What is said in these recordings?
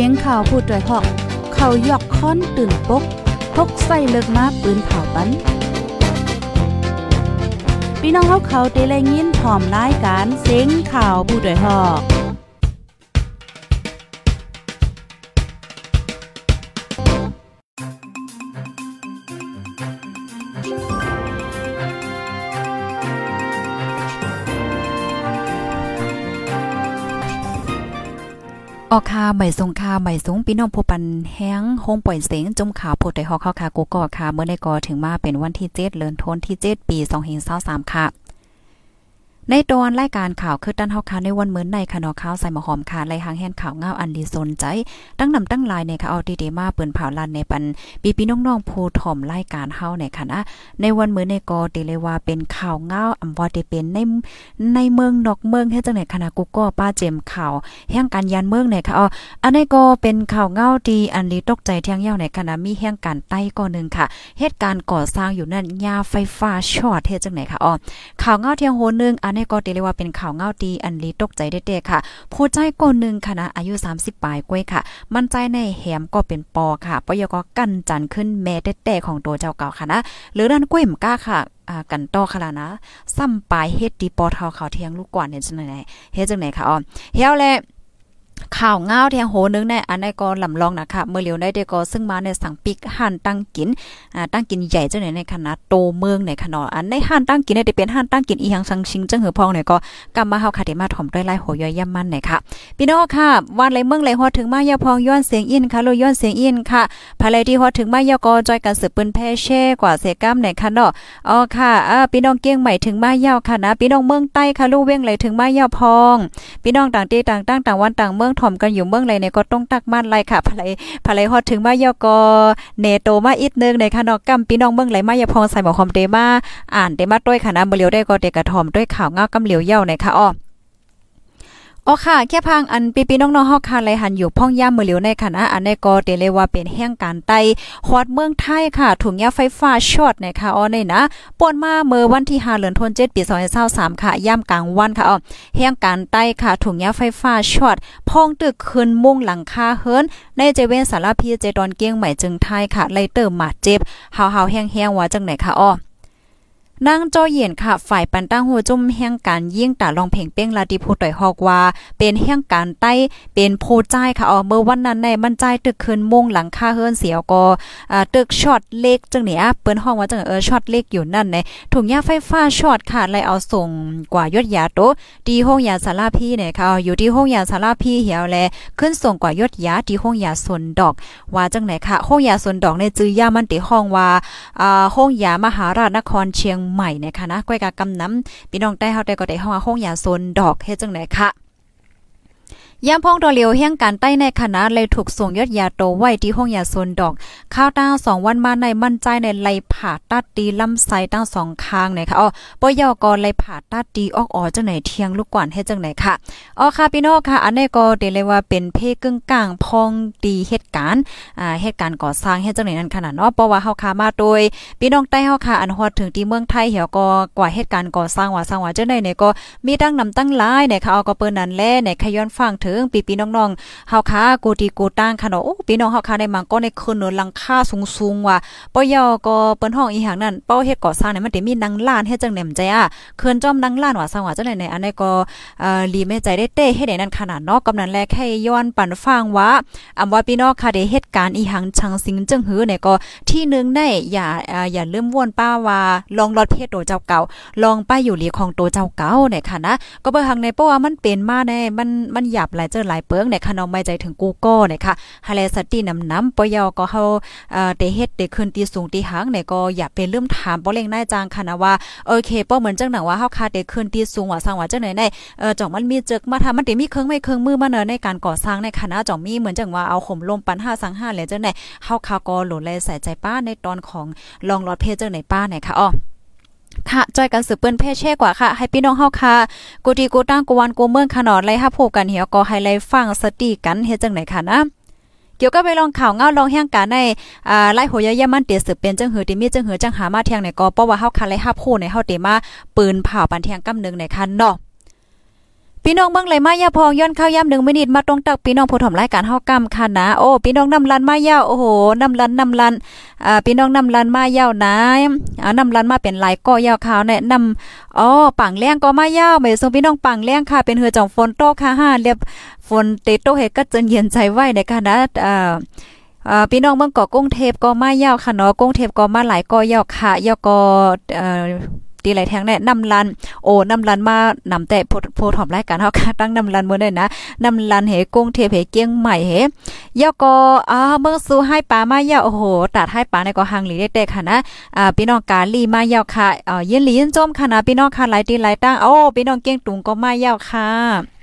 สียงข่าวผู้ด้วยหอก เขายอกค้อนตื่นปกพกใส่เลิกมาปืนเผาปันพี่น้องเขาเขาได้แลยินพร้อมรายการเสียงข่าวผู้ด้วยหอก ออกคาใหม่ทรงคาใหม่สูงพี่น้องผู้ปันแห้งโฮงปล่อยเสียงจมข่าวโพดได้ฮอกเข้าคากูก่อคาเมื่อในกอถึงมาเป็นวันที่7เดือนธันวาคมที่ 7 ปี2523ค่ะ ในตอนรายการข่าวคือตั้นเฮาค่ะในวันเหมือนในค่ะเนาะข่าวใส่มอหอมค่ะไล่หางแห่นข่าวเงาอันดีสนใจ ตั้งนำตั้งลายในค่ะเอาดีๆมาเปิ้นเผาลันในปันปีพี่น้องๆผู้ถ่อมรายการเฮาในค่ะนะในวันเหมือนในกอติเลยว่าเป็นข่าวเงาอำว่าได้เป็นในในเมืองนอกเมืองเฮ็ดจังไหนคณะกูก็ป้าเจมข่าวแห่งการยานเมืองในค่ะอ๋ออันนี้ก็เป็นข่าวเงาดีอันนี้ตกใจเที่ยงยาวในคณะมีแห่งการใต้ก็นึงค่ะเหตุการณ์ก่อสร้างอยู่นั่นยาไฟฟ้าช็อตเฮ็ดจังไหนค่ะอ๋อข่าวเงาเที่ยงโหนึงอันนี่ก็ติเลยว่าเป็นข่าวเงาดีอันลีตกใจเด็ดๆค่ะ ผู้ใจคนหนึ่งค่ะนะอายุ 30ปลายกล้วยค่ะ มั่นใจในแหมก็เป็นปอค่ะปยก็กั้นจันขึ้นแม่เด็ดๆของตัวเจ้าเก่าค่ะนะหรือด้านกล้วยมก้าค่ะอ่ากันต่อค่ะนะซ้ำปลายเฮ็ดดีปอเทาเขาเทียงลูกก่อนเนี่ยจังไหนเฮ็ดจังไหนค่ะอ๋อเฮียวแล ข่าวเงาแทงโหนึงในอันในก็ลำลองนะคะเมื่อเลียวได้เดก็ซึ่งมาในสังปิกหันตั้งกินอ่าตั้งกินใหญ่จังไหนในคณะโตเมืองในขนาดอันในหันตั้งกินได้เป็นหันตั้งกินอีหังสังชิงจังหือพองเนี่ยก็กำมาเฮาค่ะได้มาถ่อมด้วยลายโหย่อยย่ำมันเนี่ยค่ะพี่น้องค่ะวันไรเมืองไรฮอดถึงมายาพองย้อนเสียงอินค่ะโลย้อนเสียงอินค่ะภายไรที่ฮอดถึงมายาก็จอยกันสืบปืนแพ่แช่กว่าเสกัมในค่ะอ๋อค่ะอ่าพี่น้องเกี้ยงใหม่ถึงมายาวค่ะนะพี่น้องเมืองใต้ค่ะลูกเว้งเลยถึงมายาพองพี่น้องต่างที่ต่างตั้งต่างวันต่างเมืองถ่อมกันอยู่เมืองไรเนี่ยก็ต้องตักมันไรค่ะภรยภรยฮอดถึงมายอกอเนโตมาอีกนึงในค่ะนาะกำพี่น้องเมืองไหลมายาพองใส่หมอคอมเดมาอ่านเดมาด้วยค่ะนะเบลียวได้ก็เดกระถอมด้วยข่าวเงากำเหลียวเย่าในค่ะอ้อ อ๋อค่ะ แค่พังอันปีๆน้องๆเฮาค่ะเลยหันอยู่พ่องย่ามมือเหลียวในคณะอันในก็เตเลว่าเป็นแห่งการไต้ฮอดเมืองไทยค่ะ ถุงยาไฟฟ้าช็อตนะคะอ๋อนี่นะป่นมาเมื่อวันที่5เดือนธันวาคมปี2023ค่ะย่ามกลางวันค่ะอ๋อแห่งการไต้ค่ะ ถุงยาไฟฟ้าช็อตพ่องตึกขึ้นมุงหลังคาเฮิรนในเจเวนสารพีเจดอนเกียงใหม่จึงไทยค่ะเลยเติมมาเจ็บหาวๆแห้งๆว่าจังไหนค่ะอ๋อ นางจอเย็นค่ะ ฝ่ายปันตั้งหัวจุ่มแห่งการยิ่งตาลองเพ่งเป้งลาดิผู้ต่อยฮอกว่า เป็นแห่งการใต้เป็นโพจ่ายค่ะอ๋อเมื่อวันนั้นในมันจ่ายตึกคืนมุงหลังคาเฮือนเสียวก็อ่าตึกช็อตเล็กจังเนี่ยเปิ้นห้องว่าจังเออช็อตเล็กอยู่นั่นในถุงยาไฟฟ้าช็อตค่ะเลยเอาส่งกว่ายศยาโตดีห้องยาสาราพี่เนี่ยค่ะอยู่ที่ห้องยาสาราพี่เหี่ยวแลขึ้นส่งกว่ายศยาที่ห้องยาสนดอก ว่าจังไหนค่ะห้องยาสนดอกในจื้อยามันติห้องว่าอ่าห้องยามหาราชนครเชียงใหม่นะคะนะก้อยกากำน้ำพี่น้องใต้เฮาได้ก็ได้ห้องห้องยาโซนดอกเฮ็ดจังไหนค่ะ ยามพ้องดอเลียวแห่งการใต้ในคณะเลยถูกส่งยอดยาโตไว้ที่ห้องยาโซนดอก ข้าวตั้งสองวันมาในมั่นใจในไลผ่าตัดตีลำไส้ตั้งสองข้างนะคะอ๋อปยอกรไลผ่าตัดตีออกอ๋อจังไหนเทียงลูกกวนให้จังไหนค่ะอ๋อค่ะพี่น้องค่ะ อันนี้ก็เดเลยว่าเป็นเพกึ่งกลางพองตีเหตุการณ์อ่าเหตุการณ์ก่อสร้างเฮ็ดจังไหนนั่นขนาดเนาะเพราะว่าเฮาค่ะมาโดยพี่น้องใต้เฮาค่ะอันฮอดถึงที่เมืองไทยเหี่ยวก็กว่าเหตุการณ์ก่อสร้างว่าสร้างว่าจังได๋เนี่ยก็มีตั้งนำตั้งหลายเนี่ยค่ะเอาก็เปิ้นนั่นแลในขย้อนฟังถึงปีๆน้ององเฮาค้ากูตีกูตั้งค่ะเนาะโอ้พี่น้องเฮาค้าในมังก็ในคืนเนลังค่าสูงๆว่ะปอยอก็เปิ้นห้องอีหยังนั่นเป้าเฮ็ดก่อสร้างเนี่ยมันได้มีนางล้านเฮ็ดจังแหนมใจอะเคืนจอมนางล้านว่าสังว่าจังได๋ในอันนี้ก็เอ่อลีแม่ใจได้เต้เฮ็ดได้นั่นขนาดเนาะกำนันแลแค่ย้อนปั่นฟังว่าอำว่าพี่น้องค่ะได้เหตุการณ์อีหังชังสิงจึงหือเนี่ยก็ที่นึงได้อย่าอย่าลืมว่นป้าว่าลองรอดเพศโตเจ้าเก่า ลองป้าอยู่หลีของโตเจ้าเก่าเนี่ยค่ะนะก็เบิ่งหังในเพราะว่ามันเป็นมาแน่มันมันหยาบหลายเจอหลายเปิงเนี่ยค่ะน้องไม่ใจถึงกูก็นะคะฮาเลสตินำน้ำปยอก็เฮาเอ่อเตเฮ็ดเตขึ้นตีสูงตีหางเนี่ยก็อย่าไปลืมถามบ่เล่งนายจางค่ะนะว่าโอเคป้อเหมือนจังหนังว่าเฮาคาเตขึ้นตีสูงว่าสร้างว่าจังไหนในเอ่อจ่องมันมีจึกมาทำมันเตมีเครื่องไม่เครื่องมือมาเนอในการก่อสร้างในคณะจ่องมีเหมือนจังว่าเอาข่มลมปัน5สัง5แล้วจังไหนเฮาคาก็โหลดแลใส่ใจป้าในตอนของลองรอดเพจจังไหนป้าเนี่ยค่ะอ้อ ค่ะจอยกันสืบเปิ้นเพ่แช่กว่าค่ะให้พี่น้องเฮาค่ะกูดีกูตั้งกูวันกูเมืองขนอดไล่ฮับโพกันเหี่ยวก็ให้ไล่ฟังสติกันเฮ็ดจังไหนค่ะนะเกี่ยวกับไปลองข่าวเงาลองแห่งการในอ่าไล่หัวยายะมันเตียสืบเป็นจังหือติมีจังหือจังหามาเที่ยงในก็เพราะว่าเฮาคันไล่ฮับโพในเฮาเตมาปืนเผาปันเทียงกำนึงในคันเนาะ พี่น้องเบิ่งไหลมายาพองย้อนข้าวยาม1มินิตมาตรงตักพี่น้องผู้ถมรายการเฮากำค่ะนะโอ้พี่น้องนำลันมายาวโอ้โหนำลันนำลันอ่าพี่น้องนำลันมายาวนะอ่านำลันมาเป็นหลายก้อยาวขาวแนะนำอ๋อปังแรงก็มายาวไม่ส่งพี่น้องปังแรงค่ะ เป็นเหือจ่องฝนโตค่ะห้าเรียบฝนเตโตเฮก็จนเย็นใจไว้ในค่ะนะอ่าพี่น้องเมืองเกาะกุ้งเทพก็มายาวค่ะเนาะกุ้งเทพก็มาหลายก็ยาวค่ะยาวก็อ่อ ตีไหลแทงแน่นำลันโอ้นำลันมานำแต่โพถอมรายการเฮาค่ะตั้งนำลันมื้อได้นะนำลันเหกุ้งเทพเหเกียงใหม่เหยอก็อ่าเมืองสู่ให้ปลามายาโอ้โหตัดให้ปลาในก็หังหลีเด็กๆค่ะนะอ่าพี่น้องกาลีมายาวค่ะเอ่อยินหลียินจมค่ะนะพี่น้องค่ะหลายตีหลายตั้งโอ้พี่น้องเกียงตุงก็มายาวค่ะ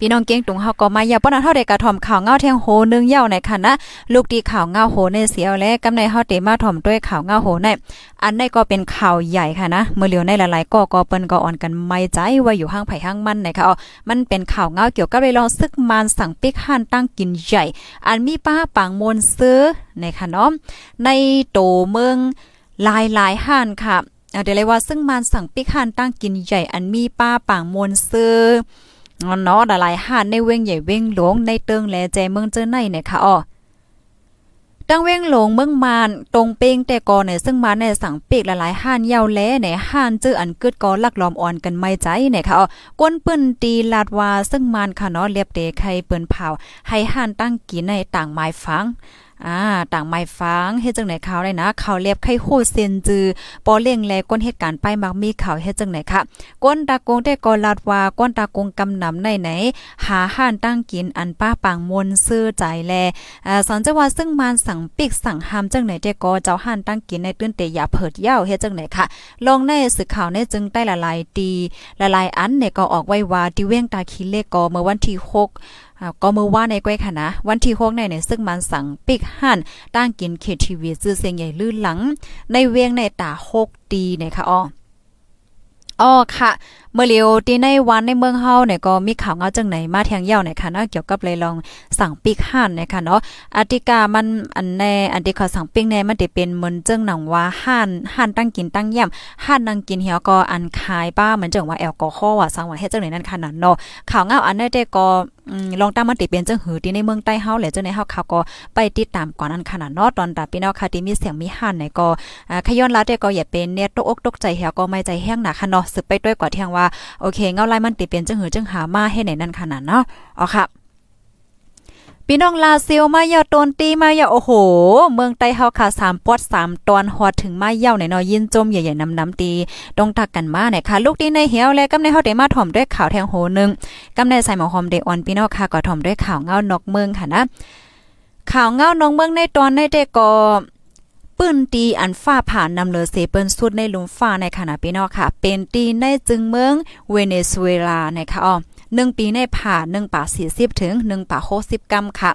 พี่น้องเก้งตุงเฮาก็มาอย่าป้อนเฮาได้กระถ่อมข่าวเงาแทงโหนึงเย้าในค่ะนะลูกดีข่าวเงาโหในเสียวและกำในเฮาเตมาถ่อมด้วยข่าวเงาโหในอันนี้ก็เป็นข่าวใหญ่ค่ะนะเมื่อเหลียวในหลายๆก็ก็เปิ้นก็อ่อนกันไม่ใจว่าอยู่ห้างไผ่ห้างมันนะคะอ๋อมันเป็นข่าวเงาเกี่ยวกับเลยลองซึกมานสั่งปิกห่านตั้งกินใหญ่ อันมีป้าปางมนซื้อนะคะเนาะในโตเมืองหลายลายห่านค่ะเดี๋ยวเลยว่าซึ่งมานสั่งปิกห่านตั้งกินใหญ่อันมีป้าปางมนซื้อ เนาะหลายหาในเวงใหญ่เวงหลวงในเติงแลแจเมืองเจอในเนี่ยค่ะอ๋อตั้งเว้งหลงเมืองมานตรงเป้งแต่ก่อนเนี่ยซึ่งมาในสังเปกหลายๆห้านยาวแลในห้านจื้ออันกึดก็ลักลอมอ่อนกันไม่ใจเนี่ยค่ะอก้นปืนตีลาดวาซึ่งมานค่ะเนาะเรียบเตไข่เปิ้นเผาให้ห้านตั้งกินในต่างไม้ฟัง อ่าต่างไม้ฟังเฮ็ดจังไหนข่าวได้นะข่าวเรียบไข่โคเซนจือปอเลี้ยงแลก้นเหตุการณ์ไปมักมีข่าวเฮ็ดจังไหนคะก้นตากงได้กอลาดว่าก้นตากงกำนำในไหน หาห้านตั้งกินอันป้าปางมนซื้อใจแลอ่าสอนจังว่าซึ่งมานสั่งปิกสั่งหามจังไหนได้กอเจ้าห้านตั้งกินในตื้นเตยาเผิดยาวเฮ็ดจังไหนคะลองในสื่อข่าวในจึงได้ละลายดีละลายอันเนี่ยก็ออกไว้ว่าที่เว้งตาคิเลกอเมื่อวันที่6 ก็มือว่าในก้อยค่ะนะ วันที่6ในเนี่ยซึ่งมันสั่งปิกห่นตั้งกินเคทีวีซื้อเสียงใหญ่ลื่นหลัง ในเวียงในตา6ดีเนี่ยค่ะอ้ออ๋อค่ะ เมื่อเลียวที่ในวันในเมืองเฮาเนี่ยก็มีข่าวเงาจังไหนมาแทงเย่าเนี่ยค่ะเนาะเกี่ยวกับเลยลองสั่งปิกห่านเนี่ยค่ะเนาะอาติกามันอันแน่อันที่เขาสั่งปิกแน่มันจะเป็นเหมือนเจิงหนังว่าห่านห่านตั้งกินตั้งย่ำห่านนั่งกินเหี่ยวก็อันคายป้าเหมือนจังว่าแอลกอฮอล์ว่าสังว่าเฮ็ดจังไหนนั่นค่ะเนาะข่าวเงาอันนั้นได้ก็ ลองตามมันติเป็นจังหือที่ในเมืองใต้เฮาแหละจังในเฮาข่าวก็ไปติดตามก่อนอันขนาดนอตอนตาพี่น้องค่ะที่มีเสียงมีห่นไหนก็ขย้อนลาได้ก็อย่าเป็นเนี่ยตกอกตกใจเหี่ยวก็ไม่ใจแห้งหนักค่ะเนาะสืบไปด้วยกว่าเที่ยงว่าโอเคเงาไล่มันติเป็นจังหือจังหามาให้ไหนนั่นขนาดเนาะอ๋อค่ะ พี่น้องลาซิลมาเยาตนตีมาเยาโอ้โห เมืองใต้เฮาค่ะ3ปอด3ตอนฮอดถึงมาเยาในนาะยินจมใหญ่ๆน้ำๆตีตรงตักกันมาเนี่ยค่ะ ลูกดีในเหียวและกำในเฮาได้มาถ่อมด้วยข่าวแทงโหนึงกำในใส่หมอหอมเดออนพี่น้องค่ะก็ถ่อมด้วยข่าวเงานอกเมืองค่ะนะข่าวเงานอกเมืองในตอนในเด็กก็ปืนตีอันฟ้าผ่านนำเลอเซเปิ้นสุดในลุมฟ้าในขณะพี่น้องค่ะ เป็นตีในจึงเมืองเวเนซุเอลาในะคะอ๋อ หนึ่งปีในผ่าหนึ่งป่าสี่สิบถึงหนึ่งป่าหกสิบกรัมค่ะ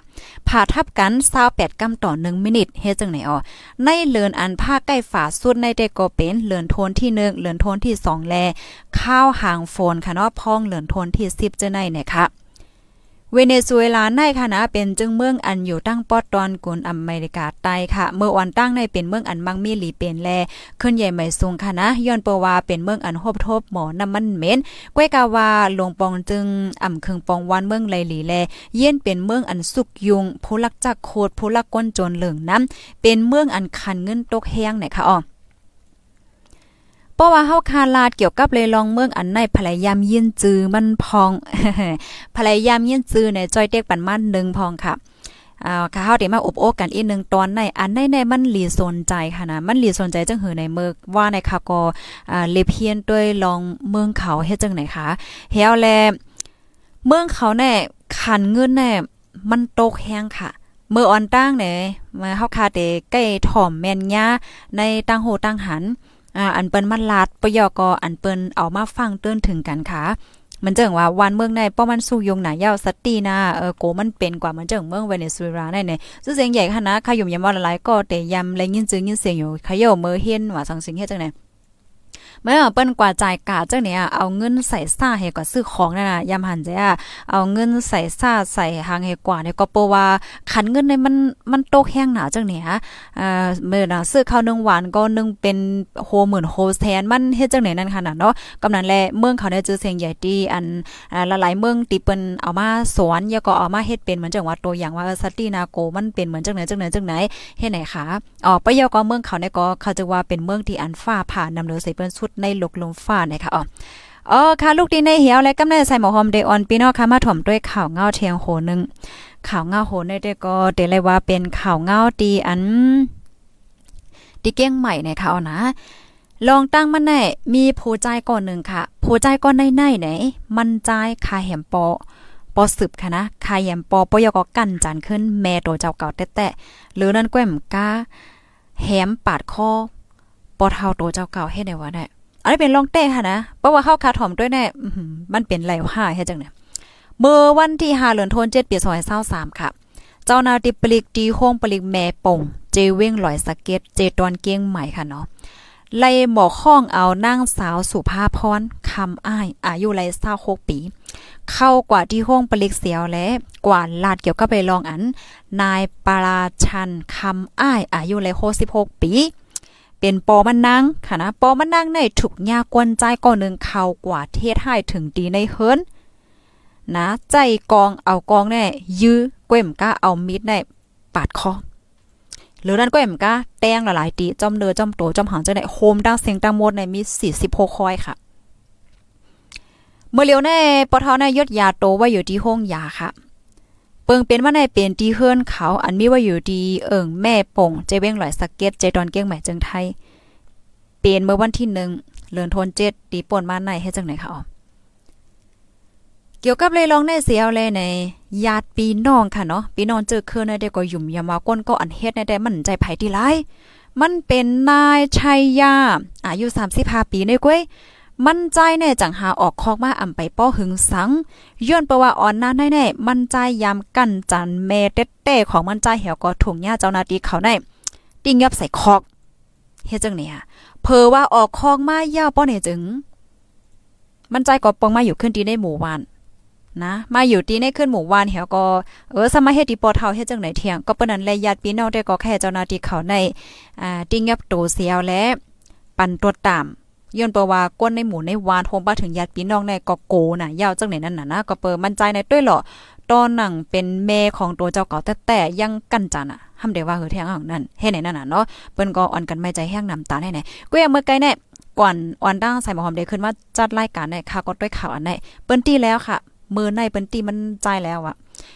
ผ่าทับกันเศร้าแปดกรัมต่อหนึ่งมินิทเฮ็ดจังไหนอ๋อในเลือนอันผ้าใกล้ฝาสุดในเดโกเป็นเลือนโทนที่หนึ่งเลือนโทนที่สองแล ข้าวหางโฟนค่ะเนาะพองเลือนโทนที่สิบจะในเนี่ยค่ะ เวเนซุเอลาในคณะเป็นจึงเมืองอันอยู่ตั้งปอดตอนกุนอเมริกาใต้ค่ะ เมื่อวันตั้งในเป็นเมืองอันมังมีหลีเป็นแลขึ้นใหญ่ใหม่สูงค่ะนะย้อนเปว่าเป็นเมืองอันฮบทบหมอน้ำมันเหม็นก้วยกาวาหลวงปองจึงอ่ำเคึงปองวันเมืองไลหลีแล เยี่ยนเป็นเมืองอันสุกยุงผู้ลักจักโคดผู้ลักก้นโจรเหลืองน้ำเป็นเมืองอันคันเงินตกแห้งไหนค่ะอ๋อ เพราะว่าเฮาคาลาดเกี่ยวกับเลยลองเมืองอันในภรรยามยินจือมันพองภรรยามยินจือเนี่ยจอยเต็กปันมันนึงพองค่ะอ่าค่ะเฮาได้มาอบโอ้กันอีกนึงตอนในอันในในมันหลีสนใจค่ะนะมันหลีสนใจจังหือในเมืองว่าในค่ะก็อ่าเลเพียนด้วยลองเมืองเขาเฮ็ดจังไหนคะเฮาแลเมืองเขาแน่ขันเงินแน่มันตกแห้งค่ะเมื่อออนตั้งเนี่ยมาเฮาคาเตใกล้ถ่อมแม่นยาในตั้งโหตั้งหัน อ่าอันเปิ้นมันลาดปยอกออันเปิ้นเอามาฟังเตือนถึงกันค่ะมันเจิงว่าวันเมืองในป้อมันสู้ยงหนายาวสตีนาเออโกมันเป็นกว่ามันเจิงเมืองเวเนซุเอลาในเนี่ยซึ่งเสียงใหญ่ค่ะนะขยุ่มยำว่าหลายก็แต่ยำและยินจื้ยินเสียงอยู่ขยโยเมือเฮียนว่าสังสิงเฮ็ดจังไหน เมื่อเปิ้นกว่าจ่ายกาเจังเนี่ยเอาเงินใส่ซ่าให้ก็ซื้อของนั่นน่ะยามหันจ้ะเอาเงินใส่ซ่าใส่หางให้กว่าเนี่ยก็เปว่าขันเงินในมันมันโตแห้งหนาจังเนี่ยอ่าเมื่อน่ะซื้อข้าวนึ่งหวานก็นึ่งเป็นโฮหมื่นโฮแทนมันเฮ็ดจังไหนนั่นค่ะน่ะเนาะกำนันแลเมืองเขาได้จื้อเสียงใหญ่ดีอันหลายๆเมืองที่เปิ้นเอามาสอนแล้วก็เอามาเฮ็ดเป็นเหมือนจังว่าตัวอย่างว่าสตีนาโกมันเป็นเหมือนจังไหนจังไหนจังไหนเฮ็ดไหนคะอ๋อไปยก็เมืองเขาเนี่ยก็เขาจะว่าเป็นเมืองที่อันฟ้าผ่านำเลือใส่เปิ้นสุดในหลกลมฟ้านะคะอ๋ออ๋อค่ะลูกดีในเหี่ยวและกำเนิดใส่หมอหอมเดออนพี่น้องค่ะมาถ่อมด้วยข่าวเงาเทียงโหนึงข่าวเงาโหในเดก็เดเลยว่าเป็นข่าวเงาดีอันดีเก้งใหม่ในข่านะลองตั้งมันแน่มีผู้ใจก่อนหนึ่งค่ะผู้ใจก่อนในในไหน มันใจคาแหมปอปอสืบค่ะนะคาแหมปอปอยก็กันจันขึ้นแม่ตัวเจ้าเก่าแตะๆหรือนั่นแก้มกาแหมปาดคอปอเท่าตัวเจ้าเก่าเฮ็ดได้ว่าได้ อันนี้เป็นลองเต้ค่ะนะเพราะว่าเข้าคาถอมด้วยแน่มันเป็นไหลห่าเฮ็ดจังเนี่ยเมื่อวันที่5เดือนธันวาคม7ปี2023ค่ะ เจ้านาติปลิกดีห้งปลิกแม่ปงเจเว้งลอยสเก็ตเจตอนเกียงใหม่ค่ะเนาะไล่หมอกข้องเอานางสาวสุภาพรคำอ้าย อายุไล่26ปี เข้ากว่าที่ห้องปลิกเสียวและ กว่าลาดเกี่ยวกับไปลองอัน นายปาราชันคำอ้าย อายุไล่66ปี เป็นปอมันนางค่ะนะปอมันนางในถูกยากวนใจก่อนหนึ่งเข้ากว่าเทศให้ถึงดีในเฮิรนนะใจกองเอากองแน่ยื้อเก้มก้าเอามีดแน่ปาดคอหรือนั่นก็เอ็มก้าแตงหลายๆตีจอมเดือจอมโตจอมหางจังไดโฮมดังเสียงดังหมดในมี46คอยค่ะ เมื่อเลียวในปอทาในยศยาโตไว่าอยู่ที่ห้องยาค่ะ เปิงเป็นว่าในเป็นตีเฮือนเขาอันมีว่าอยู่ดีเอิงแม่ป่งเจเว้งหลอยสเก็ตใจดอนเกี้ยงใหม่จึงไทย เป็นเมื่อวันที่หนึ่งเลือนทนเจ็ดตีป่นมาในให้จังไหนคะอ๋อเกี่ยวกับเลยลองในเสียวเลยในญาติปีน้องค่ะเนาะปีน้องเจอเคืนในเด็กก็ยุ่มยามาก้นก็อันเฮ็ดในแต่มันใจไผที่ไรมันเป็นนายชัยยาอายุ35ปีในก้วย มั่นใจแน่จังหาออกคอกมาอ่ำไปป้อหึงสังย้อนประว่าอ่อนนั้นแน่มั่นใจยามกั้นจันแม่เต้ๆของมั่นใจเหี่ยวก็ถุงหญ้าเจ้านาทีเขาได้ติ้งยับใส่คอกเฮ็ดจังเนี่ยเพอว่าออกคอกมาย่าป้อเนี่ยจึง มั่นใจก็ปองมาอยู่ขึ้นดีในหมู่บ้านนะมาอยู่ตีในขึ้นหมู่วานเหี่ยวก็เออสมาเฮ็ดดีปอเท่าเฮ็ดจังไหนเที่ยงก็เปิ้นนั้นแลญาติพี่น้องได้ก็แค่เจ้าหน้าที่เขาในอ่าติ้งยับโตเสียวและ ปันตัวตาม ย้อนเปว่าก้นในหมู่ในวานโฮมบ้าถึงญาติพี่น้องในก็โกน่ะยาวจังไหนนั่นน่ะนะก็เปิดมั่นใจในด้วยเหรอตอนหนังเป็นแม่ของตัวเจ้าเก่าแต่แต่ยังกันจันอะทำได้ว่าเฮือแทงของนั่นเฮ็ดไหนนั่นน่ะเนาะเปิ้นก็อ่อนกันไม่ใจแห้งน้ำตาแน่ๆก็ยังเมื่อไกลแน่ก่อนอ่อนดังใส่หมอหอมได้ขึ้นมาจัดรายการในค่ะก็ด้วยข่าวอันไหนเปิ้นตีแล้วค่ะมือในเปิ้นตีมันใจแล้วอะ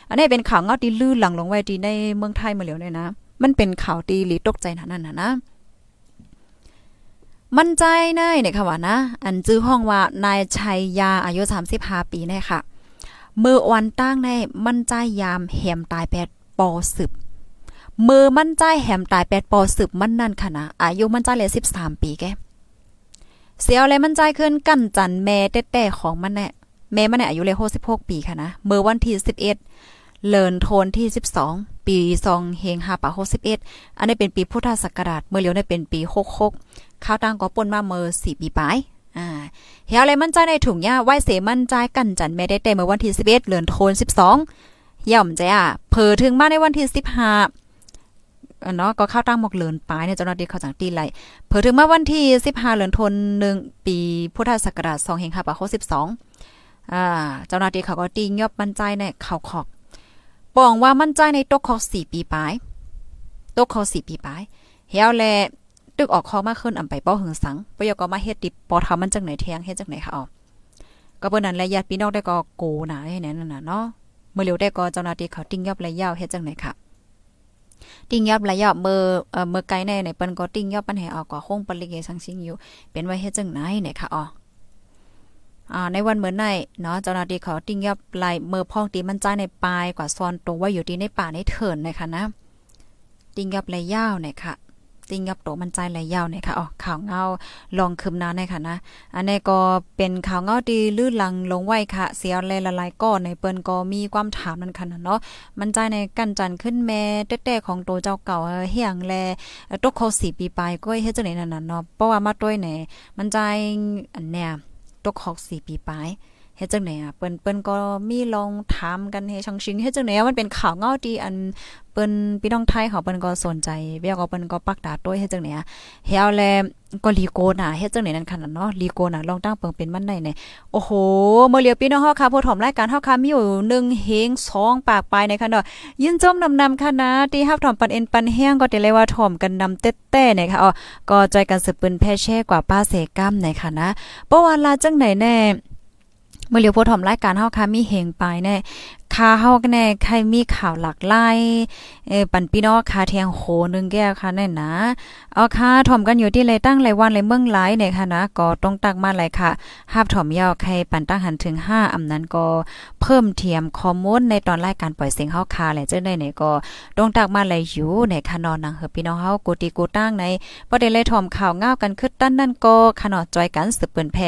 อันนี้เป็นข่าวเงาที่ลื่นหลังลงไว้ที่ในเมืองไทยมาแล้วเนี่ยนะ มันเป็นข่าวตีหลีตกใจนั่นน่ะนะ มั่นใจในเนี่ยค่ะว่านะ อันจื้อห้องว่านายชัยยาอายุ 35 ปีเนี่ยค่ะมือวันตั้งในมั่นใจยามแหมตายแปดปอสืบมือมั่นใจแหมตายแปดปอสืบมันนั่นค่ะนะอายุมั่นใจเลย13ปีแกเสียวเลยมั่นใจขึ้นกั้นจันแม่แต้ๆของมันแน่แม่มันเนี่ยอายุเลย66ปีค่ะนะมือวันที่11เเลินโทนที่ 12 ปีซองเฮง5ปะ61 อันนี้เป็นปีพุทธศักราชเมื่อเลียวได้เป็นปี66ข้าวตั้งก็ป่นมาเมื่อ4ปีปลายอ่าเฮียอะไรมั่นใจในถุงยาไหวเสมั่นใจกันจันแม่ได้แต่เมื่อวันที่11เดือนโทน 12 ย่อมใจอะเผอถึงมาในวันที่15เนาะก็เข้าตั้งหมกเลินปลายเนี่ยเจ้าหน้าที่เขาจังตีไหลเผอถึงมาวันที่ 15เดือนทน1ปีพุทธศักราช2เฮง5ปะ62อ่าเจ้าหน้าที่เขาก็ตียอบมั่นใจในข่าขอก ปองว่ามั่นใจในตกคอสี่ปีปลายตกคอสี่ปีปลายเฮียวแลตึกออกคอมากขึ้นอำไปเป้อหึงสังปยก็มาเฮ็ดติปอทามันจังไหนแทงเฮ็ดจังไหนค่ะอ๋อก็เปิ้นนั้นและญาติพี่น้องได้ก็โกนะให้แน่นั่นน่ะเนาะเมื่อเร็วได้ก็เจ้าหน้าที่เขาติ้งยับและยาวเฮ็ดจังไหนค่ะติ้งยับและยาวเมื่อเอ่อเมื่อไกลแน่ในเปิ้นก็ติ้งยับปันให้เอาก็คงปริเกสังสิงอยู่ เป็นไว้เฮ็ดจังไหนเนี่ยค่ะอ๋อ อ่าในวันเหมือนในเนาะเจ้าหน้าที่เขาติ้งยับไล่เมื่อพ้องตีมันใจในปลายกว่าซอนตัวว่าอยู่ที่ในป่าในเถินนะคะนะ ติ้งยับไล่ยาวเนี่ยค่ะติงยับโตมันใจไหลยาวเนี่ยค่ะอ๋อข่าวเงาลองคืมนาในค่ะนะ อันนี้ก็เป็นข่าวเงาดีลื่นลังลงไว้ค่ะ เสียแลละลายก็ในเปิ้นก็มีความถามนั่นค่ะเนาะ มันใจในกันจันขึ้นแม่แต้ๆของโตเจ้าเก่าเฮียงแลตกเขา4ปีปลายก็เฮ็ดจังได๋นั่นน่ะเนาะ เพราะว่ามาต้วยเนี่ยมันใจอันเนี่ย ตกหกสี่ปีไป เฮ็ดจังไหนอะเปิ้นเปิ้นก็มีลองถามกันให้ชังชิงเฮ็ดจังไหนมันเป็นข่าวเงาดีอันเปิ้นพี่น้องไทยเขาเปิ้นก็สนใจเบี้ยก็เปิ้นก็ปักดาต้วยเฮ็ดจังไหนอะเฮาแลก็ลีโกน่ะเฮ็ดจังไหนนั่นคั่นเนาะลีโกน่ะลองตั้งเปิงเป็นมันได้เนี่ยโอ้โหเมื่อเลียวพี่น้องเฮาค่ะผู้ถมรายการเฮาค่ะมีอยู่1เฮง2ปากปลายในค่ะเนาะยินจมนำนำค่ะนะที่ฮับถอมปันเอ็นปันแห้งก็ได้เลยว่าถอมกันนำเต้ๆเนี่ยค่ะอ๋อก็จอยกันสืบปืนแพ่แช่กว่าป้าเสกัมในค่ะนะเพราะว่าลาจังไหนแน่ เมื่อเลียวโพอถอมรายการเฮาค่ะมีเหงไปแน่ ค่าเฮาก็แน่ใครมีข่าวหลักไล่เอปันพี่น้องคาแทงโหนึงแก้วค่ะแน่นะเอาค่ะถอมกันอยู่ที่เลยตั้งไรวันไรเมืองหลายเนี่ยค่ะนะก็ต้องตักมาเลยค่ะห้าถอมยาวใครปันตั้งหันถึง 5อำนั้นก็เพิ่มเทียมข้อมูลในตอนรายการปล่อยเสียงเฮาค่ะแหละเจ้าได้เนี่ยก็ต้องตักมาเลยอยู่ในค่ะนอนนังเฮอพี่น้องเฮากูตีกูตั้งในบ่ได้เลยถอมข่าวง้าวกันคึดตั้นนั่นก็ขนอดจอยกันสืบเปิ้นแพ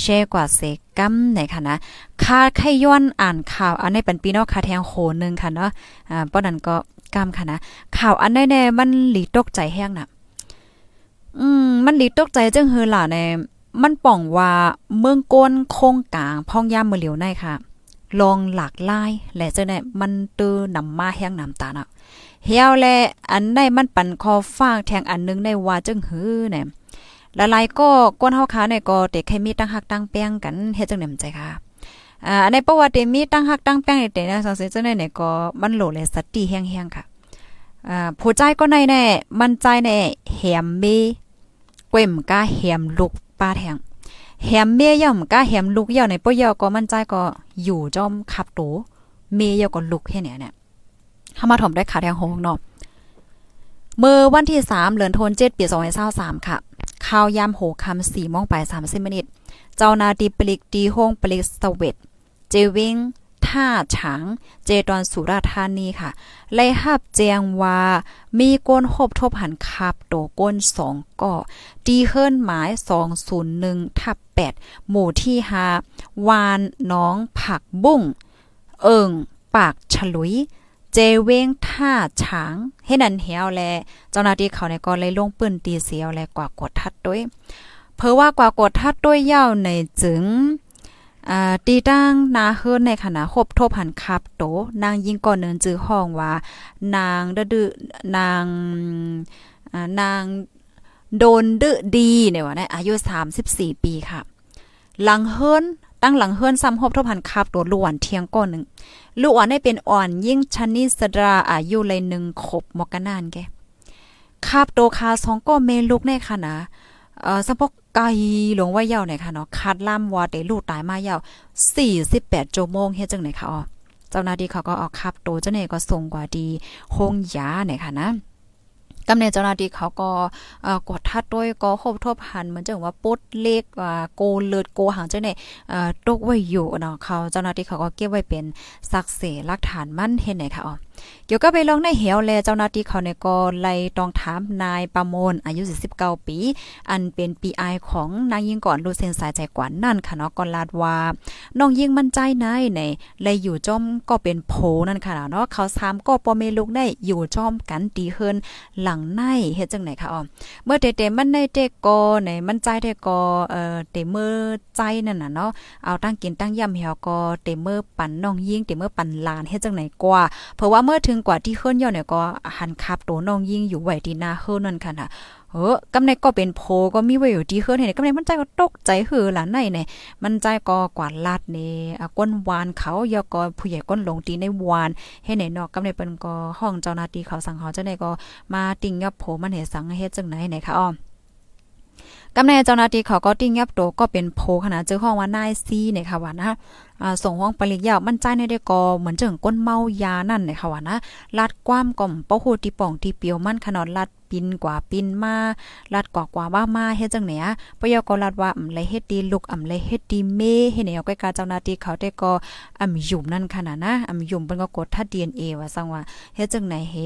แชร์กว่าเสกกัมไหนค่ะนะคาไขย้อนอ่านข่าวอันนี้เป็นปีนอกคาแทงโหนึงค่ะเนาะอ่าป้อนั้นก็กำค่ะนะข่าวอันแน่มันหลีตกใจแห้งน่ะอืมมันหลีตกใจจังเฮอล่ะแน่มันป่องว่าเมืองก้นโคงกลางพ่องย่ามมือเหลียวในค่ะ ลองหลากลายและจะเนี่ยมันตื้อนำมาแห้งน้ำตาน่ะเฮียวแลอันใดมันปันคอฟางแทงอันนึงในว่าจังหือเนี่ยละลายก็ก้นเฮาขาเนี่ยก็เด็กใครมีตั้งหักตั้งแป้งกันเฮ็ดจังได๋ใจค่ะ อ่าในประวัติมีตั้งหักตั้งแป้งเด็นะสังเสจังได๋เนี่ยก็มันโหลเลยสติแห้งๆค่ะอ่าผู้ใจก็ในแน่มันใจแน่แหมเมเกวมกาแหมลูกป้าแทงแหมเมย่อมกาแหมลูกย่อในปอยอก็มันใจก็อยู่จอมขับโตเมย่อก็ลูกแค่เนี่ยเนี่ยเฮามาถมได้ขาแทงโหงเนาะเมื่อวันที่ 3เดือนธันวาคมปี2023ค่ะข้าวยามโหคำ4โมงไป30มินิตเจ้านาดีปลิกดีห้องปลิกสเวตเจวิงท่าฉาง เจดอนสุราธานีค่ะ ไล่หับแจงว่ามีก้นหบทบหันคับโตก้นสองก่อดีเฮิรนหมาย 201ทับ8หมู่ที่5วานน้องผักบุ้ง เอิงปากฉลุย เจเวงท่าฉางให้นันเหียวแล เจ้าหน้าที่เขาในก็เลยลงปืนตีเสียวแลกว่ากดทัดด้วย เพราะว่ากว่ากดทัดด้วยเย้าในจึง อ่าตีตั้งนาเฮิรนในขณะคบทบหันคับโตนางยิงก่อนเนินจื้อห้องว่า นางดื้อนางอ่านางโดนดื้อดีเนี่ยว่านะอายุ 34 ปีค่ะ หลังเฮิรนตั้งหลังเฮิรนซ้ำคบทบหันคับโตล้วนเทียงก้อนนึงลูกอ่อนได้เป็นอ่อนยิ่งชนิสดราอายุเลยหนึ่งขบมกนานแกคาบโตคาสองก็เมลูกในค่ะนะเอ่อสะพก ไกลหลวงว่าเย่าไหนค่ะเนาะคัดล่ำว่าเตลูกตายมาเย่า48ชั่วโมงเฮ็ดจังไหนค่ะอ๋อเจ้าหน้าที่เขาก็ออกคับโตเจ้าเนี่ยก็ส่งกว่าดีโฮงยาไหนค่ะนะกำเนิดเจ้าหน้าที่เขาก็เอ่อกดทัดด้วยก็ครบทบหันเหมือนจังว่าปดเลขว่าโกเลิดโกหางจังได๋เอ่อตกไว้อยู่เนาะเขาเจ้าหน้าที่เขาก็เก็บไว้เป็นสักเสหลักฐานมั่นเห็นไหนคะอ๋อเกี่ยวกับไปลองในเหวแลเจ้าหน้าที่เขาเนี่ยก็ไล่ตองถามนายประมลอายุ 49 ปี อันเป็น PI ของนางยิงก่อนลูเซนสายใจกว่านั่นค่ะเนาะก็ลาดว่าน้องยิงมั่นใจนายในไลยอยู่จอมก็เป็นโผนั่นค่ะเนาะเขา3ก็ปอเมลูกได้อยู่จอมกันตีเฮินหลังในเฮ็ดจังไหนคะอ๋อเมื่อเตๆมันในเตก็ในมันใจเตก็เอ่อเตเมื่อใจนั่นน่ะเนาะเอาตั้งกินตั้งย่ำเหี่ยวก็เตเมื่อปั่นน้องยิงเตเมื่อปั่นลานเฮ็ดจังไหนกว่าเพราะว่าเมื่อถึงกว่าที่เฮิรนย่อเนี่ยก็หันคับตัวน้องยิงอยู่ไหวที่หน้าเฮิรนนั่นค่ะนะเออกำในก็เป็นโพก็มีไว้อยู่ที่เฮิรนเห็นกำในมันใจก็ตกใจหือหล่ะในเนี่ยมันใจก็กวาดลาดเนี่ยก้นวานเขายอก็ผู้ใหญ่ก้นลงตีในวานให้ไหนเนาะกำในเปิ้นก็ห้องเจ้าหน้าที่เขาสั่งเขาจังได๋ก็มาติงยับโผมันเฮ็ดสังเฮ็ดจังไหนไหนค่ะอ้อ กำในเจ้าหน้าที่เขาก็ติ้งยับโตก็เป็นโพขนาดเจอห้องว่านายซีเนี่ยค่ะว่านะอ่าส่งห้องปริกยาวมั่นใจในได้ก็เหมือนเจิงก้นเมายานั่นเนี่ยค่ะว่านะลัดความก่อมเป้าโหตีป่องตีเปียวมั่นขนาดลัดปินกว่าปินมาลัดกว่ากว่าว่ามาเฮ็ดจังเนี่ยปยก็ลัดว่าอำไรเฮ็ดดีลูกอำไรเฮ็ดดีเมเฮ็ดแนวใกล้ๆเจ้าหน้าที่เขาได้ก็อำยุ่มนั่นขนาดนะอำยุ่มเปิ้นก็กดถ้า DNA ว่าซั่งว่าเฮ็ดจังไหนเฮ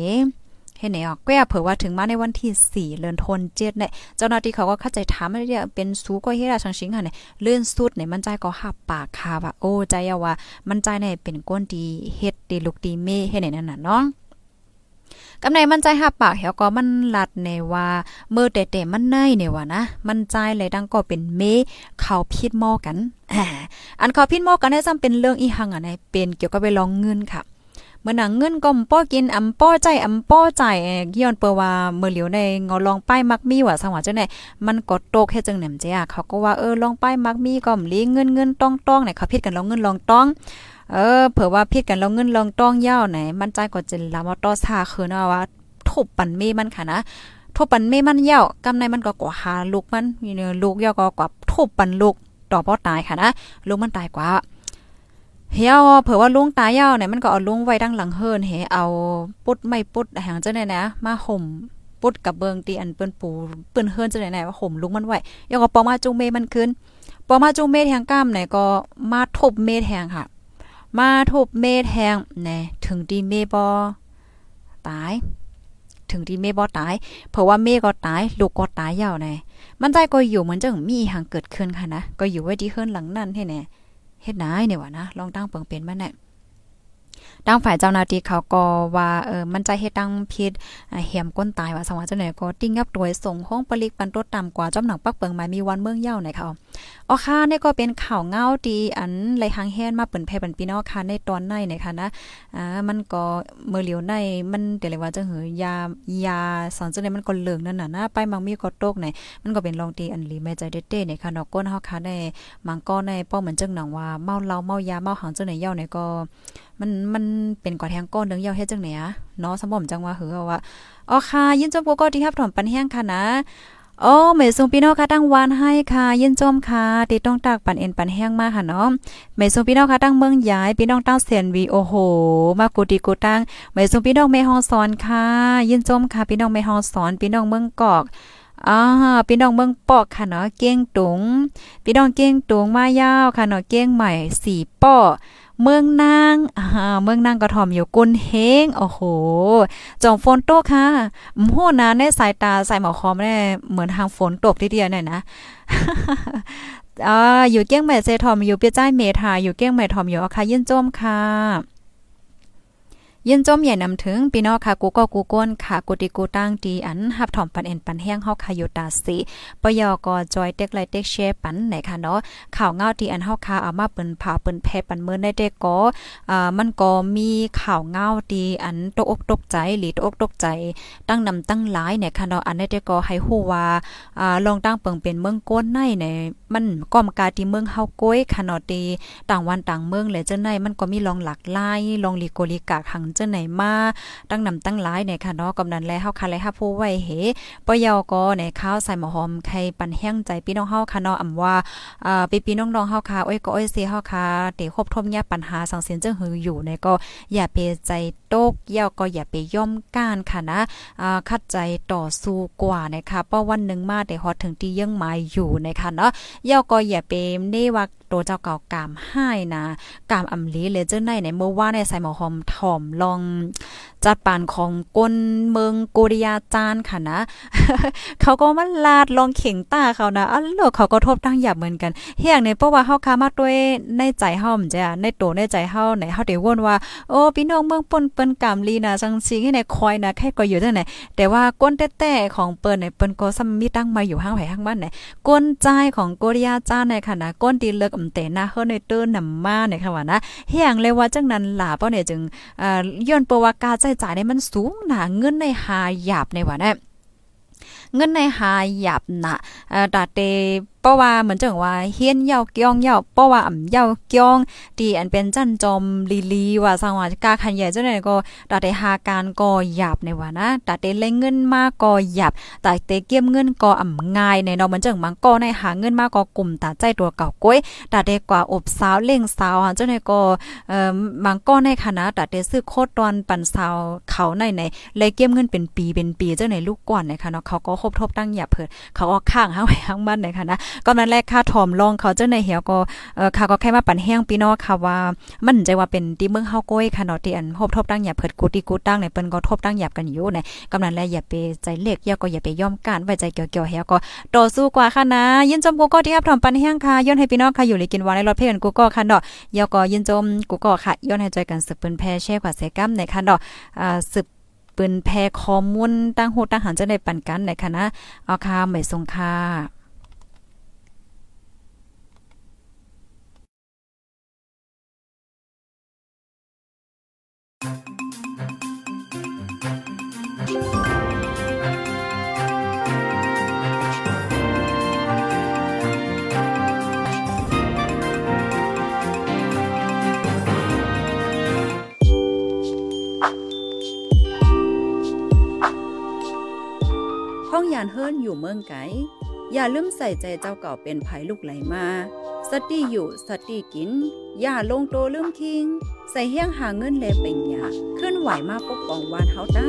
เฮ็ดไหนอะก็อย่าเผื่อว่าถึงมาในวันที่ 4เดือนธันวาคมเนี่ยเจ้าหน้าที่เขาก็เข้าใจถามว่าเป็นสูก็เฮ็ดชังชิงหั่นเนี่ยเลื่อนสุดเนี่ยมันใจก็หับปากคาว่าโอ้ใจว่า มันใจในเป็นก้นดีเฮ็ดดีลูกดีเมเฮ็ดไหนนั่นน่ะเนาะกำในมันใจหับปากเหี่ยวก็มันลัดในว่าเมื่อแต่แต่มันในเนี่ยว่านะ มันใจเลยดังก็เป็นเมเขาพิดหม้อกันอันเขาพิดหม้อกันได้ซ้ำเป็นเรื่องอีหังอะในเป็นเกี่ยวกับไปลองเงินค่ะ มื่อหนังเงินก็ป้อกินอำป้อใจอำป้อใจย้อนเปว่าเมื่อเหลียวในงอลองป้ายมักมีว่าสังว่าจังได๋มันก็ตกเฮ็ดจังแหนมเจ้าเขาก็ว่าเออลองป้ายมักมีก็มลีเงินเงินต้องๆเนี่ยเขาพิดกันลองเงินลองต้องเออเผื่อว่าพิดกันเราเงินลองต้องยาวไหนมันใจก็จะลามอตอซาคือนะว่าทุบปันเมมันค่ะนะทุบปันเมมันยาวกำในมันก็กว่าหาลูกมันมีเนื้อลูกยาวก็กว่าทุบปันลูกต่อพ่อตายค่ะนะลูกมันตายกว่า เฮียเผื่อว่าลุงตายยาวเนี่ยมันก็เอาลุงไว้ดังหลังเฮิรนเฮเอาปุดไม่ปุดหางเจ้าไหนนะ มาห่มปุดกับเบิงตีอันเปิ้นปูเปิ้นเฮิรนเจ้าไหนว่าห่มลุงมันไว้ยาวก็ปอมาจุงเมมันขึ้นปอมาจุงเมแทงก้ามไหนก็มาทบเมแทงค่ะ มาทบเมแทงแน่ถึงดีเมบอตาย ถึงที่เมบอตาย เพราะว่าเมก็ตายลูกก็ตายยาวแน่มันใจก็อยู่เหมือนจังมีหางเกิดขึ้นค่ะนะก็อยู่ไว้ที่เฮิรนหลังนั่นให้แน่ เฮ็ดนายเนี่ยวะนะลองตั้งเปิงเป็นมาแน่ตั้งฝ่ายเจ้าหน้าที่เขาก็ว่าเออมันจะเฮ็ดตั้งพิษเหียมก้นตายว่าสังวาเจ้าไหนก็ติ้งยับตัวส่งห้องปลิกปันรถต่ำกว่าจอมหนังปักเปิงหมายมีวันเมืองเย้าไหนเขา อ๋อค่ะนี่ก็เป็นข่าวเงาดีอันไหลหางแฮนมาเปิ่นแพ่ปันปีนอค่ะในตอนในเนี่ยค่ะนะอ่ามันก็เมื่อเหลียวในมันเดี๋ยวเลยว่าจะหือยายาสอนจังได๋มันก็เหลืองนั่นน่ะนะไปมังมีก็ตกไหนมันก็เป็นลองตีอันลีแม่ใจเด้ๆเนี่ยค่ะเนาะก้นเฮาค่ะในมังก็ในป้อเหมือนจังหนังว่าเมาเหล้าเมายาเมาหังจังไหนเย้าเนี่ยก็ มันมันเป็นกว่าแทงก้นเดืองเยาเฮ็ดจังไหนอะเนาะสมบ่มจังว่าหือว่าอ๋อค่ะยินจมก็ที่ครับถอมปันแห้งค่ะนะ โอ้เมซุงพี่น้องค่ะตั้งวานให้ค่ะยินจมค่ะติดต้องตากปันเอ็นปันแห้งมาค่ะเนาะเมซุงพี่น้องค่ะตั้งเมืองย้ายพี่น้องตั้งเสียนวีโอโหมากูดีกูตั้งเมซุงพี่น้องแม่ฮองสอนค่ะยินจมค่ะพี่น้องแม่ฮองสอนพี่น้องเมืองกอกอ่าพี่น้องเมืองปอกค่ะเนาะเก้งตุงพี่น้องเก้งตุงมายาวค่ะเนาะเก้งใหม่สี่ป้อ เมืองนางอ่าเมืองนางกระทอมอยู่กุนเฮงโอ้โหจองฝนตกค่ะโหนะในสายตาสายหมอคอมแน่เหมือนทางฝนตกทีเดียวเนี่ยนะอ่าอยู่เกี้ยงแม่เซทอมอยู่เปียจ้ายเมทาอยู่เกี้ยงแม่ทอมอยู่อาคายินจมค่ะ ยินจมใหญ่นำถึงพี่น้องค่ะกูก็กูก้นค่ะกูติกูตั้งดีอันหับถ่อมปันเอ็นปันแห้งเฮาค่ะอยู่ตาสิปยอกจอยเต็กไลเต็กแชร์ปันไหนค่ะเนาะข่าวเงาที่อันเฮาค่ะเอามาเปิ้นผาเปิ้นแพปันเมือได้เด็กก็อ่ามันก็มีข่าวเงาที่อันตกอกตกใจหรือตกอกตกใจตั้งนำตั้งหลายเนี่ยค่ะเนาะอันได้เด็กก็ให้ฮู้ว่าอ่าลองตั้งเปิงเป็นเมืองก้นในเนี่ยมันก้อมกาที่เมืองเฮาก้อยค่ะเนาะตีต่างวันต่างเมืองเลยจังได๋มันก็มีลองหลากหลายลองลีโกลีกากหังเจังไหนมาตั้งนำตั้งหลายเนี่ยค่ะเนาะกำนันแลเฮาค่ะแลฮับผู้ไว้เหปยอก็ในข้าวใส่หมอหอมไข่ปันแห้งใจพี่น้องเฮาค่ะเนาะอำว่าอ่าพี่พี่น้องๆเฮาค่ะอ้อยก็อ้อยเสียเฮาค่ะเตครบทมยาปัญหาสังเสียนจึงหืออยู่ในก็อย่าไปใจตกเย่าก็อย่าไปย่อมก้านค่ะนะอ่าคัดใจต่อสู้กว่านะคะเพราะวันนึงมาได้ฮอดถึงที่ยังหมายอยู่นะคะเนาะย่อกออย่าเปมได้วัก ตัวเจ้าเก่ากามให้นะกามอำลีเลยเจ้าในในเมื่อว่าในใส่หมอหอมถ่อมลองจัดปานของกนเมืองโกริยาจานค่ะนะ เขาก็มาลาดลองเข่งตาเขานะอันโลกเขาก็ทบตั้งหยับเหมือนกันเฮียงในเพราะว่าเฮาคามาด้วยในใจเฮามันจะในโตในใจเฮาไหนเฮาได้วนว่าโอ้พี่น้องเมืองป่นเปิ้นกามลีนะจังซิงให้ในคอยนะแค่ก็อยู่จังไหนแต่ว่าก้นแต้ๆของเปิ้นเนี่ยเปิ้นก็ซ้ำมีตั้งมาอยู่ห้างไผห้างบ้านไหนก้นใจของโกริยาจานในค่ะนะก้นตีเลิกแต่หนะเฮาในเตื้อนนำมาเนี่ยค่ะว่านะเฮียงเลยว่าจังนั้นล่าเป้าเนี่ยจึงเอ่อย้อนประวัติการใช้จ่ายในมันสูงหนาเงินในหาหยาบในว่านะเงินในหาหยาบนะเอ่อตาเต ราะว่าเหมือนจังว่าเฮียนเย่าเกี้ยงเย่าเพราะว่าอ่ำเย่าเกี้ยงตีอันเป็นจันจอมลีลีว่าสังว่ากาขันใหญ่จังได๋ก็ตาเตหาการก็หยับในว่านะตาเตเล่งเงินมาก็หยับตาเตเก็บเงินก็อ่ำง่ายในเนาะเหมือนจังมังก็ในหาเงินมาก็กลุ่มตาใจตัวเก่าก้อยตาเตกว่าอบสาวเล่งสาวจังได๋ก็เอ่อมังก็ในคณะตาเตซื้อโคตรตอนปันสาวเขาในในเลยเก็บเงินเป็นปีเป็นปีจังได๋ลูกก่อนนะคะเนาะเขาก็ครบทบตั้งหยับเพิ่นเขาก็ข้างเฮาไว้ข้างบ้านในคณะก็นั้นแรกค่าถอมลองเขาเจ้าในเหี่ยวก็เออค่ะก็แค่มาปั่นแห้งพี่น้องค่ะว่า มันใจว่าเป็นที่เมืองเฮาก้อยค่ะเนาะที่อันพบทบตั้งหยับเผิดกูตีกูตั้งในเปิ้นก็ทบตั้งหยับกันอยู่ในกำนันแลอย่าไปใจเล็กอย่าก็อย่าไปย่อมกันไว้ใจเกี่ยวๆเหี่ยวก็ต่อสู้กว่าค่ะนะยินจมกูก็ที่ครับถอมปั่นแห้งค่ะย้อนให้พี่น้องค่ะอยู่เลยกินวานในรถเพื่อนกูก็ค่ะเนาะยาก็ยินจมกูก็ค่ะย้อนให้ใจกันสืบเปิ้นแพ่แช่กว่าเสกัมในค่ะเนาะอ่าสืบปืนแพข้อมูลตั้งโหตั้งหันจะได้ปันกันในคณะเอาค่ะไม่ทรงค่ะ ห้องยานเฮิรนอยู่เมืองไกอย่าลืมใส่ใจเจ้าเก่าเป็นภัยลูกไหลมา สติอยู่สติกิน อย่าลงโตลืมคิง ใส่เฮี้ยงหาเงินแลเป็นยาขึ้นไหวมาปกป้องวานเฮาต้า